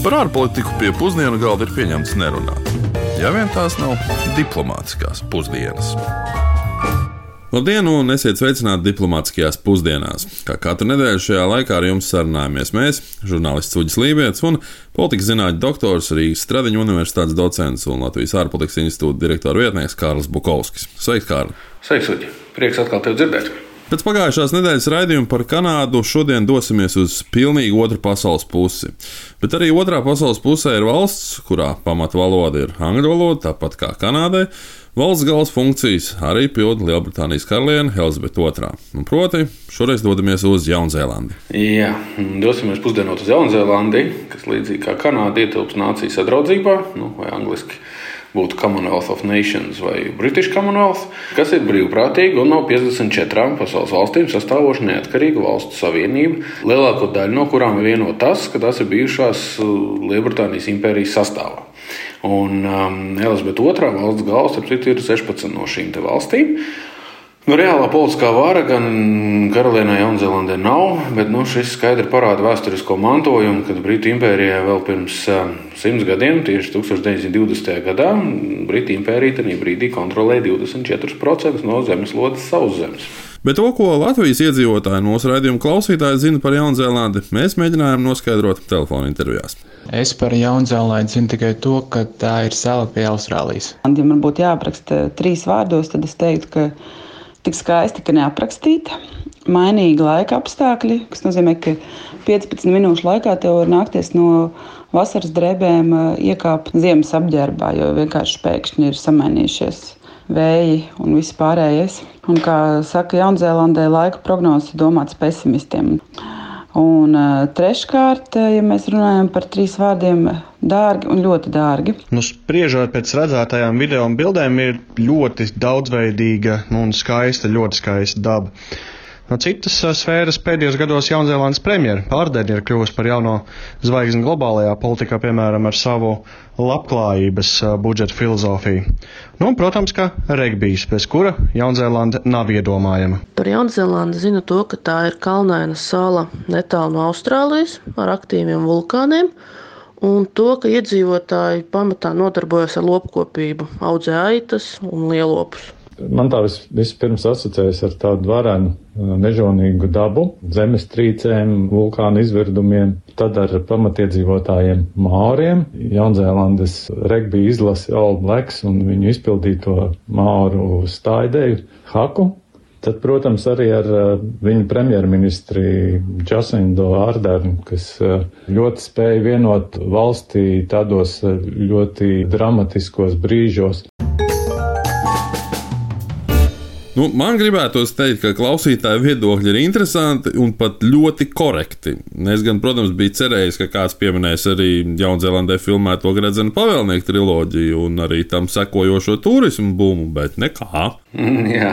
Par ārpolitiku pie pusdienu galda ir pieņemts nerunāt. Ja vien tās nav diplomātiskās pusdienas. Labdien, un esiet sveicināti diplomātiskajās pusdienās. Kā katru nedēļu šajā laikā ar jums sarunājamies mēs, žurnālists Uģis Lībijams un politikas zinātņu doktors Rīgas Stradiņu universitātes docents un Latvijas ārpolitikas institūta direktora vietnieks Kārlis Bukovskis. Sveiks, Kārli! Sveiks, Uģi! Prieks atkal tevi dzirdēt! Pēc pagājušās nedēļas raidījuma par Kanādu šodien dosimies uz pilnīgi otru pasaules pusi. Bet arī otrā pasaules pusē ir valsts, kurā pamatvaloda ir angļu valoda, tāpat kā Kanādai. Valsts galvas funkcijas arī pilda Lielbritānijas karaliene Elizabete II. Un proti, šoreiz dodamies uz Jaunzēlandi. Jā, dosimies pusdienot uz Jaunzēlandi, kas līdzīgi kā Kanāda ietilps nācijas sadraudzībā, nu, vai angliski būtu Commonwealth of Nations vai British Commonwealth, kas ir brīvprātīgi un no 54 pasaules valstīm sastāvoša neatkarīga valstu savienība, lielāko daļu no kurām vieno tas, ka tās ir bijušās uh, Lielbritānijas impērijas sastāvā. Un um, Elizabete II valsts galva, starp citu, ir 16 no šīm valstīm. Nu, reālā politiskā vara gan karalienē Jaunzēlandē nav, bet nu, šis skaidri parāda vēsturisko mantojumu, kad Britu impērijai vēl pirms uh, simts gadiem, tieši 1920. gadā, Britu impērija tajā brīdī kontrolēja 24% no zemeslodes sauszemes. Bet to, ko Latvijas iedzīvotāji mūsu raidījuma klausītāji zina par Jaunzēlandi, mēs mēģinājām noskaidrot telefona intervijās. Es par Jaunzēlandi zinu tikai to, ka tā ir sala pie Austrālijas. Ja man būtu jāapraksta trīs vārdos, tad es teiktu, ka tik skaisti, ka neaprakstīta. Mainīgi laika apstākļi, kas nozīmē, ka 15 minūšu laikā tev var nākties no vasaras drēbēm iekāpt ziemas apģērbā, jo vienkārši pēkšņi ir samainījušies vēji un viss pārējais. Un, kā saka Jaunzēlandē, laika prognozes ir domāts pesimistiem. Un uh, treškārt, ja mēs runājam par trīs vārdiem, dārgi un ļoti dārgi. Nu, spriežot pēc redzētajām video un bildēm, ir ļoti daudzveidīga un skaista, ļoti skaista daba. No citas sfēras pēdējos gados Jaunzēlandes premjera pārdēļ ir kļuvusi par jauno zvaigzni globālajā politikā, piemēram, ar savu labklājības budžeta filozofiju. Nu, un, protams, ka regbijs, bez kura Jaunzēlande nav iedomājama. Par Jaunzēlandi zinu to, ka tā ir kalnaina sala netālu no Austrālijas ar aktīviem vulkāniem. Un to, ka iedzīvotāji pamatā nodarbojas ar lopkopību, audzē aitas un lielopus. Man tā vispirms asociējas ar tādu varenu, mežonīgu dabu, zemestrīcēm, vulkānu izvirdumiem, tad ar pamatiedzīvotājiem Mauriem. Jaunzēlandes regbija izlasi All Blacks un viņu izpildīto Mauru staidēju Haku. Tad, protams, arī ar viņu premjerministri Jacindu Ardernu, kas ļoti spēja vienot valstī tādos ļoti dramatiskos brīžos. Nu, man gribētos teikt, ka klausītāju viedokļi ir interesanti un pat ļoti korekti. Es gan, protams, biju cerējis, ka kāds pieminēs arī Jaunzēlandē filmēto Gredzena pavēlnieku triloģiju un arī tam sekojošo turismu būmu, bet nekā. Jā,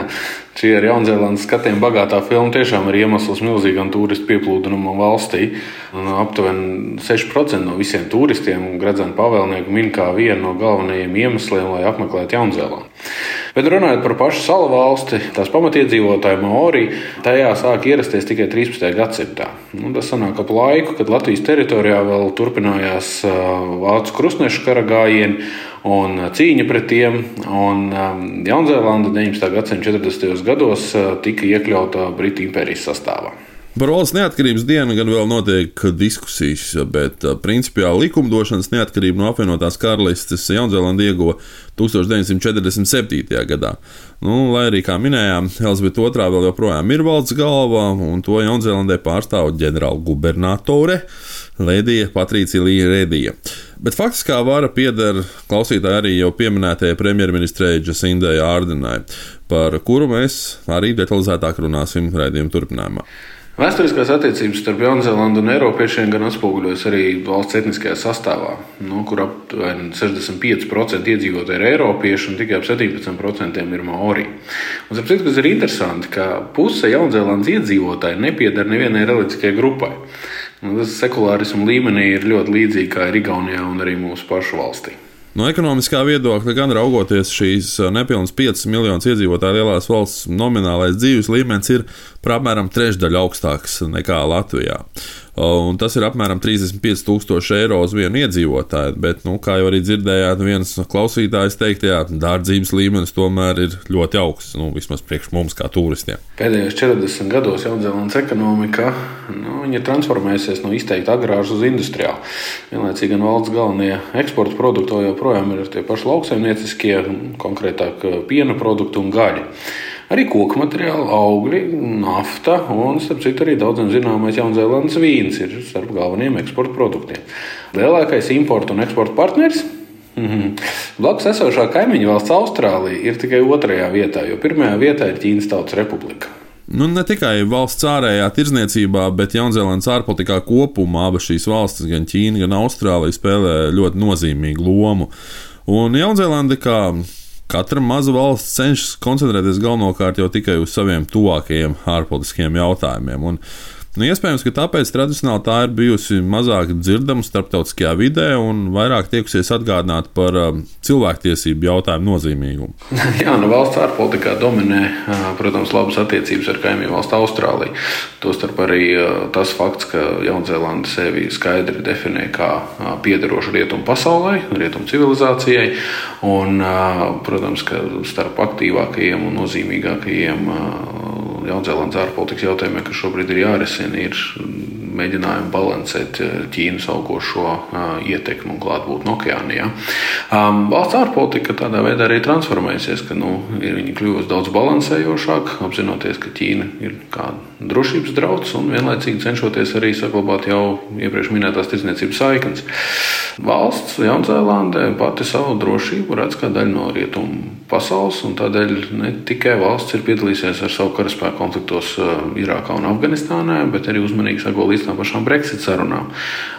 šī ar Jaunzēlandes skatiem bagātā filma tiešām ir iemesls milzīgam turistu pieplūdumam valstī. Un aptuveni 6% no visiem turistiem Gredzena pavēlnieku min kā vienu no galvenajiem iemesliem, lai apmeklētu Jaunzēlandi. Bet runājot par pašu salu valsti, tās pamatiedzīvotāji Maori tajā sāk ierasties tikai 13. gadsimtā. Nu, tas sanāk ap laiku, kad Latvijas teritorijā vēl turpinājās vācu krustnešu kara gājieni un cīņa pret tiem. Un Jaunzēlanda 19. gadsimta 40. gados tika iekļauta Britu impērijas sastāvā. Par valsts neatkarības dienu gan vēl notiek diskusijas, bet principā likumdošanas neatkarību no apvienotās karalistes Jaunzēlanda ieguva 1947. gadā. Nu, lai arī, kā minējām, Elizabete II vēl joprojām ir valsts galva, un to Jaunzēlandē pārstāv ģenerālgubernatore Lēdija Patricija Līja. Bet faktiskā vara pieder klausītāji arī jau pieminētajai premjerministrei Jasindai Ārdenai, par kuru mēs arī detalizētāk runāsim raidījuma turpinājumā. Vēsturiskās attiecības starp Jaunzēlandu un Eiropiešiem gan atspoguļojas arī valsts etniskajā sastāvā, no kur aptuveni 65% iedzīvotāji ir Eiropieši un tikai ap 17% ir Maori. Un, citu, kas ir interesanti, ka puse Jaunzēlandes iedzīvotāji nepiedara nevienai reliģiskajai grupai. Un tas sekulārismu līmenī ir ļoti līdzīgi kā ir Igaunijā un arī mūsu pašu valstī. No ekonomiskā viedokļa, gan raugoties šīs nepilnas 5 miljonus iedzīvotāju lielās valsts nominālais dzīves līmenis ir par apmēram trešdaļu augstāks nekā Latvijā. Un tas ir apmēram 35,000 eiro uz vienu iedzīvotāju. Bet, nu, kā jau arī dzirdējāt, viens no klausītājiem teikt, ka dārdzības līmenis tomēr ir ļoti augsts, nu, vismaz priekš mums, kā turistiem. Pēdējos 40 gados Jaunzēlandes ekonomika nu, ir transformējusies no izteikti agrāras uz industriālu. Vienlaicīgi gan valsts galvenie eksporta produkti joprojām ir tie paši lauksaimnieciskie, konkrētāk piena produkti un gaļa arī koku materiāli, augļi, nafta un, starp citu, arī daudziem zināmais Jaunzēlandes vīns ir starp galvenajiem eksporta produktiem. Lielākais importa un eksporta partneris. Mhm. Blakus esošā kaimiņu valsts Austrālija ir tikai otrajā vietā, jo pirmajā vietā ir Ķīnas Tautas Republika. Nu, ne tikai valsts ārējā tirzniecībā, bet Jaunzēlandes ārpolitikā kopumā abas šīs valstis, gan Ķīna, gan Austrālija, spēlē ļoti nozīmīgu lomu. Un Jaunzēlande, kā Katra maza valsts cenšas koncentrēties galvenokārt jau tikai uz saviem tuvākajiem ārpolitiskiem jautājumiem. Un Nu, iespējams, ka tāpēc tradicionāli tā ir bijusi mazāk dzirdama starptautiskajā vidē un vairāk tiekusies atgādināt par um, cilvēktiesību jautājumu nozīmīgumu. Jā, nu valsts ārpolitikā dominē, protams, labas attiecības ar kaimiņu valstu Austrāliju. Tostarp arī tas fakts, ka Jaunzēlanda sevi skaidri definē kā piederošu rietumu pasaulē, rietumu civilizācijai. Un, protams, ka starp aktīvākajiem un nozīmīgākajiem Jaunzēlandes ārpolitikas jautājumiem, kas šobrīd ir jārisina, ir mēģinājumi balansēt eh, Ķīnas augošo eh, ietekmi un klātbūtni okeānijā. Um, valsts ārpolitika tādā veidā arī transformēsies, ka nu, viņi kļuvusi daudz balansējošāka, apzinoties, ka Ķīna ir kā drošības drauds un vienlaicīgi cenšoties arī saglabāt jau iepriekš minētās tirdzniecības saiknes. Valsts Jaunzēlandē pati savu drošību redz kā daļu no rietumu pasaules, un tādēļ ne tikai valsts ir piedalījusies ar savu karaspēku konfliktos eh, Irākā un Afganistānā, bet arī uzmanīgi sako līdz tām pašām Brexit sarunām.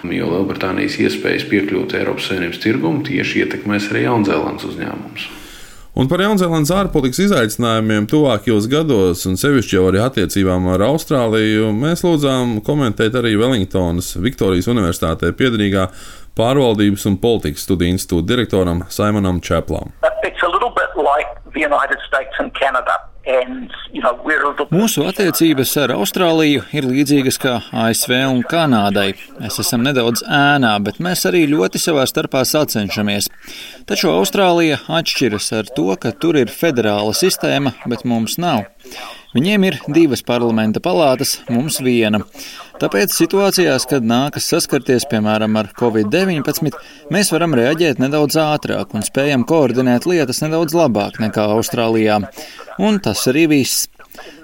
Jo Lielbritānijas iespējas piekļūt Eiropas Savienības tirgumu tieši ietekmēs arī Jaunzēlandes uzņēmumus. Un par Jaunzēlandes ārpolitikas izaicinājumiem tuvākajos gados, un sevišķi jau arī attiecībām ar Austrāliju, mēs lūdzām komentēt arī Wellingtonas Viktorijas Universitātē piedarīgā pārvaldības un politikas studiju institūta direktoram Simonam Čeplam. Like Mūsu attiecības ar Austrāliju ir līdzīgas kā ASV un Kanādai. Mēs esam nedaudz ēnā, bet mēs arī ļoti savā starpā sacenšamies. Taču Austrālija atšķiras ar to, ka tur ir federāla sistēma, bet mums nav. Viņiem ir divas parlamenta palātas, mums viena. Tāpēc situācijās, kad nākas saskarties piemēram ar covid-19, mēs varam reaģēt nedaudz ātrāk un spējam koordinēt lietas nedaudz labāk nekā Austrālijā. Un tas arī viss.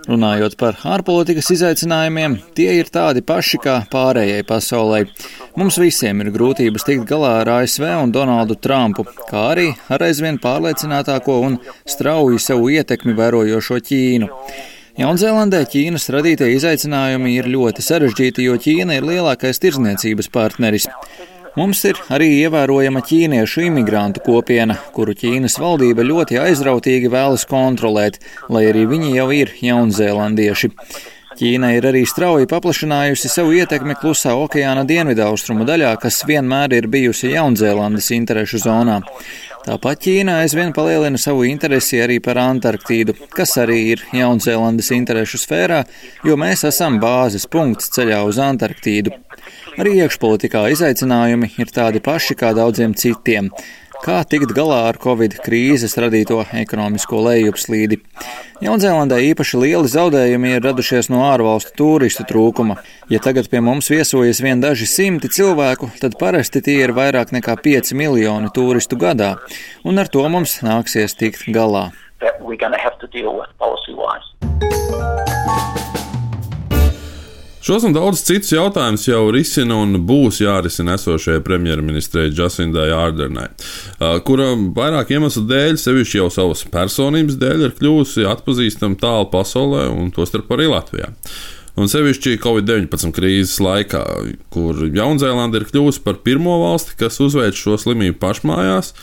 Runājot par ārpolitikas izaicinājumiem, tie ir tādi paši kā pārējai pasaulē. Mums visiem ir grūtības tikt galā ar ASV un Donaldu Trumpu, kā arī ar aizvien pārliecinātāko un strauji savu ietekmi vērojošo Ķīnu. Jaunzēlandē Ķīnas radītie izaicinājumi ir ļoti sarežģīti, jo Ķīna ir lielākais tirzniecības partneris. Mums ir arī ievērojama ķīniešu imigrantu kopiena, kuru Ķīnas valdība ļoti aizrautīgi vēlas kontrolēt, lai arī viņi jau ir jaunzēlandieši. Ķīna ir arī strauji paplašinājusi savu ietekmi klusā okeāna dienvidaustrumu daļā, kas vienmēr ir bijusi Jaunzēlandes interešu zonā. Tāpat Ķīna aizvien palielina savu interesi arī par Antarktīdu, kas arī ir Jaunzēlandes interešu sfērā, jo mēs esam bāzes punkts ceļā uz Antarktīdu. Arī iekšpolitikā izaicinājumi ir tādi paši kā daudziem citiem kā tikt galā ar Covid krīzes radīto ekonomisko lejupslīdi. Jaunzēlandē īpaši lieli zaudējumi ir radušies no ārvalstu turistu trūkuma. Ja tagad pie mums viesojas vien daži simti cilvēku, tad parasti tie ir vairāk nekā 5 miljoni turistu gadā, un ar to mums nāksies tikt galā. Šos un daudz citus jautājumus jau risina un būs jārisina esošajai premjerministrei Jasindai Ardernai, kura vairāk iemeslu dēļ, sevišķi jau savas personības dēļ, ir kļuvusi atpazīstama tālu pasaulē un tostarp arī Latvijā. Un sevišķi Covid-19 krīzes laikā, kur Jaunzēlanda ir kļuvusi par pirmo valsti, kas uzveic šo slimību pašmājās,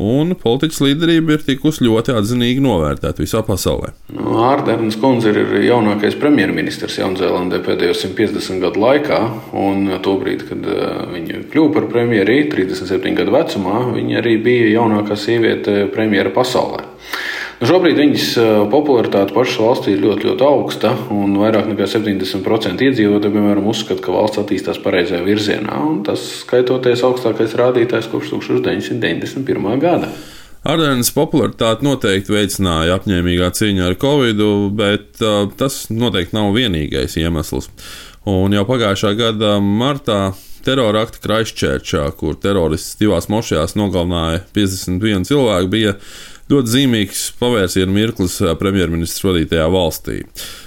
un politiķa līderība ir tikusi ļoti atzinīgi novērtēta visā pasaulē. Nu, Ārdernas kundze ir jaunākais premjerministrs Jaunzēlandē pēdējo 150 gadu laikā, un tobrīd, kad eh, viņa kļuva par premjeri 37 gadu vecumā, viņa arī bija jaunākā sieviete premjera pasaulē. Šobrīd viņas popularitāte pašas valstī ir ļoti, ļoti augsta, un vairāk nekā 70% iedzīvotāji, piemēram, uzskata, ka valsts attīstās pareizajā virzienā, un tas skaitoties augstākais rādītājs kopš 1991. gada. Ardēnas popularitāti noteikti veicināja apņēmīgā cīņa ar covid, bet uh, tas noteikti nav vienīgais iemesls. Un jau pagājušā gada martā terora akta Kraisčērčā, kur terorists divās mošajās nogalināja 51 cilvēku, bija ļoti zīmīgs pavērsienu mirklis premjerministra vadītajā valstī.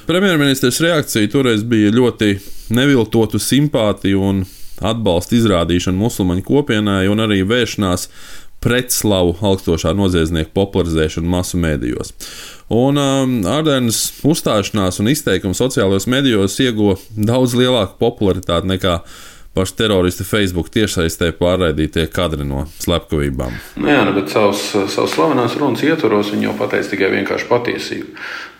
Premjerministrs reakcija toreiz bija ļoti neviltotu simpātiju un atbalstu izrādīšana musulmaņu kopienai un arī vēršanās pretslavu augstošā noziedznieka popularizēšanu masu mēdījos. Un um, Ardēnas uzstāšanās un izteikumi sociālajos medijos ieguva daudz lielāku popularitāti nekā paši teroristi Facebook tiešsaistē pārraidītie kadri no slepkavībām. Nu jā, nu, bet savas, savas slavenās runas ietvaros viņi jau pateica tikai vienkārši patiesību.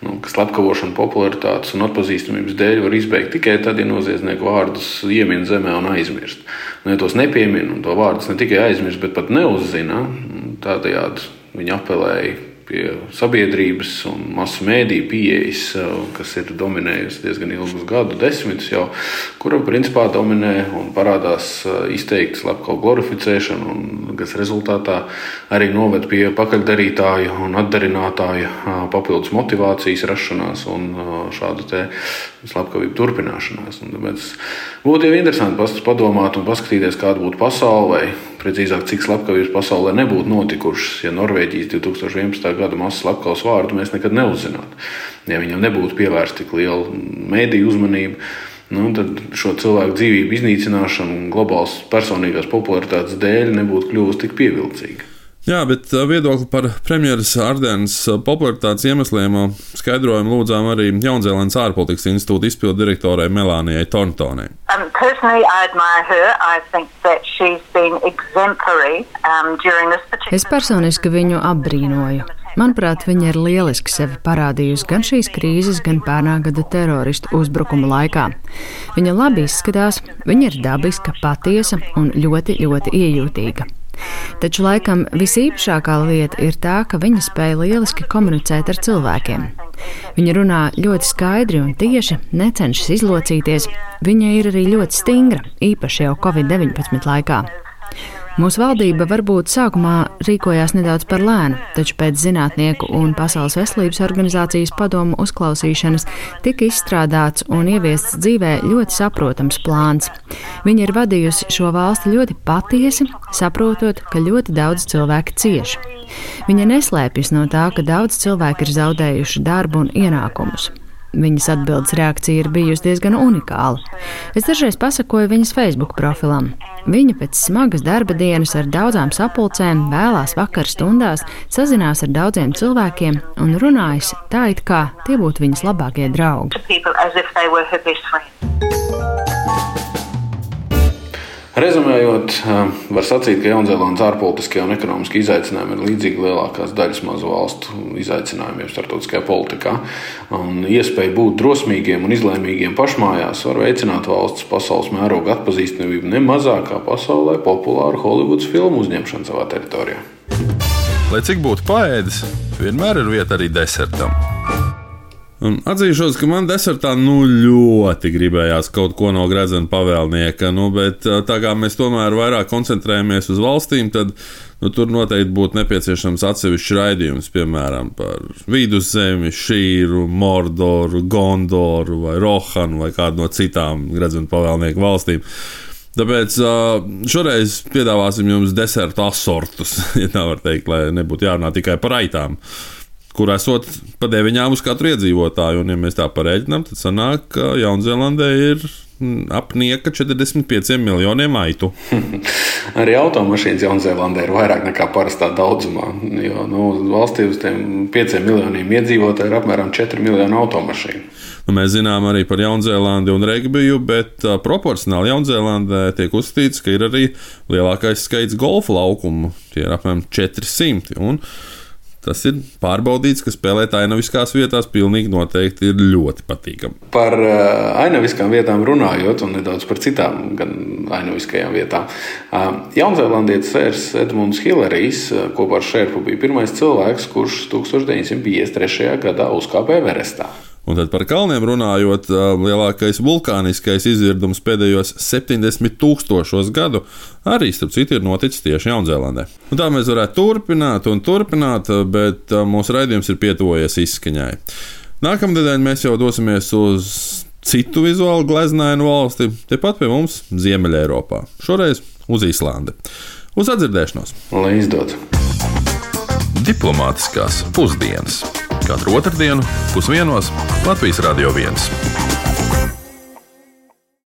Nu, ka slepkavošana popularitātes un atpazīstamības dēļ var izbeigt tikai tad, ja noziedznieku vārdus iemin zemē un aizmirst. Nu, ja tos nepiemin un to vārdus ne tikai aizmirst, bet pat neuzzina, tādējādi viņi apelēja pie sabiedrības un masu mēdīju pieejas, eh, kas ir dominējusi diezgan ilgus gadu desmitus jau, kura principā dominē un parādās eh, izteikti slepkavu glorificēšana, un kas rezultātā arī noved pie pakaļdarītāju un atdarinātāju eh, papildus motivācijas rašanās un šādu slepkavību turpināšanās. Un tāpēc būtu jau interesanti padomāt un paskatīties, kāda būtu pasaule Precīzāk, cik slepkavības pasaulē nebūtu notikušas, ja Norvēģijas 2011. gada masas slepkavas vārdu mēs nekad neuzzinātu. Ja viņam nebūtu pievērsta tik liela mēdīju uzmanība, nu, tad šo cilvēku dzīvību iznīcināšana globālas personīgās popularitātes dēļ nebūtu kļuvusi tik pievilcīga. Jā, bet uh, viedokli par premjeras Ardēnas uh, popularitātes iemesliem uh, skaidrojumu lūdzām arī Jaunzēlandes ārpolitikas institūta izpildu direktorai Melānijai Torntonai. Um, um es personiski viņu apbrīnoju. Manuprāt, viņa ir lieliski sevi parādījusi gan šīs krīzes, gan pērnā gada teroristu uzbrukuma laikā. Viņa labi izskatās, viņa ir dabiska, patiesa un ļoti, ļoti iejūtīga. Taču laikam visīpašākā lieta ir tā, ka viņa spēja lieliski komunicēt ar cilvēkiem. Viņa runā ļoti skaidri un tieši, necenšas izlocīties. Viņa ir arī ļoti stingra, īpaši jau Covid-19 laikā. Mūsu valdība varbūt sākumā rīkojās nedaudz par lēnu, taču pēc zinātnieku un Pasaules veselības organizācijas padomu uzklausīšanas tika izstrādāts un ieviests dzīvē ļoti saprotams plāns. Viņa ir vadījusi šo valsti ļoti patiesi, saprotot, ka ļoti daudz cilvēku cieš. Viņa neslēpjas no tā, ka daudz cilvēku ir zaudējuši darbu un ienākumus. Viņas atbildes reakcija ir bijusi diezgan unikāla. Es dažreiz pasakoju viņas Facebook profilam. Viņa pēc smagas darba dienas ar daudzām sapulcēm, vēlās vakar stundās sazinās ar daudziem cilvēkiem un runājas tā, it kā tie būtu viņas labākie draugi. Rezumējot, eh, var sacīt, ka Jaunzēlandes ārpolitiskie un ekonomiskie izaicinājumi ir līdzīgi lielākās daļas mazu valstu izaicinājumiem starptautiskajā politikā. Un iespēja būt drosmīgiem un izlēmīgiem pašmājās var veicināt valsts pasaules mēroga atpazīstamību ne mazāk kā pasaulē populāru Holivudas filmu uzņemšanu savā teritorijā. Lai cik būtu paēdis, vienmēr ir vieta arī desertam. Atzīšos, ka man desertā nu, ļoti gribējās kaut ko no gredzena pavēlnieka, nu, bet tā kā mēs tomēr vairāk koncentrējamies uz valstīm, tad nu, tur noteikti būtu nepieciešams atsevišķs raidījums, piemēram, par viduszemi, Šīru, Mordoru, Gondoru vai Rohanu vai kādu no citām gredzena pavēlnieku valstīm. Tāpēc šoreiz piedāvāsim jums deserta asortus, ja tā var teikt, lai nebūtu jārunā tikai par aitām kur esot pa deviņām uz katru iedzīvotāju. Un, ja mēs tā pareiķinām, tad sanāk, ka Jaunzēlandē ir mm, apnieka 45 miljoniem aitu. Arī automašīnas Jaunzēlandē ir vairāk nekā parastā daudzumā. Jo nu, valstī uz tiem 5 miljoniem iedzīvotāju ir apmēram 4 miljoni automašīnu. Nu, mēs zinām arī par Jaunzēlandi un Regbiju, bet uh, proporcionāli Jaunzēlandē tiek uzskatīts, ka ir arī lielākais skaits golfa laukumu. Tie ir apmēram 400. Un, Tas ir pārbaudīts, ka spēlēt ainaviskās vietās pilnīgi noteikti ir ļoti patīkami. Par uh, ainaviskām vietām runājot, un nedaudz par citām gan ainaviskajām vietām. Uh, Jaunzēlandietis Sērs Edmunds Hilarijs uh, kopā ar Šerpu bija pirmais cilvēks, kurš 1953. gadā uzkāpa Everestā. Un tad par kalniem runājot, lielākais vulkāniskais izvirdums pēdējos 70 tūkstošos gadu arī, starp citu, ir noticis tieši Jaunzēlandē. Un tā mēs varētu turpināt un turpināt, bet mūsu raidījums ir pietuvojies izskaņai. Nākamnedēļ mēs jau dosimies uz citu vizuāli gleznainu valsti, tepat pie mums, Ziemeļā Eiropā. Šoreiz uz Īslandi. Uz atdzirdēšanos! Lai izdodas! Diplomātiskās pusdienas katru otrdienu pusdienos Latvijas Radio 1.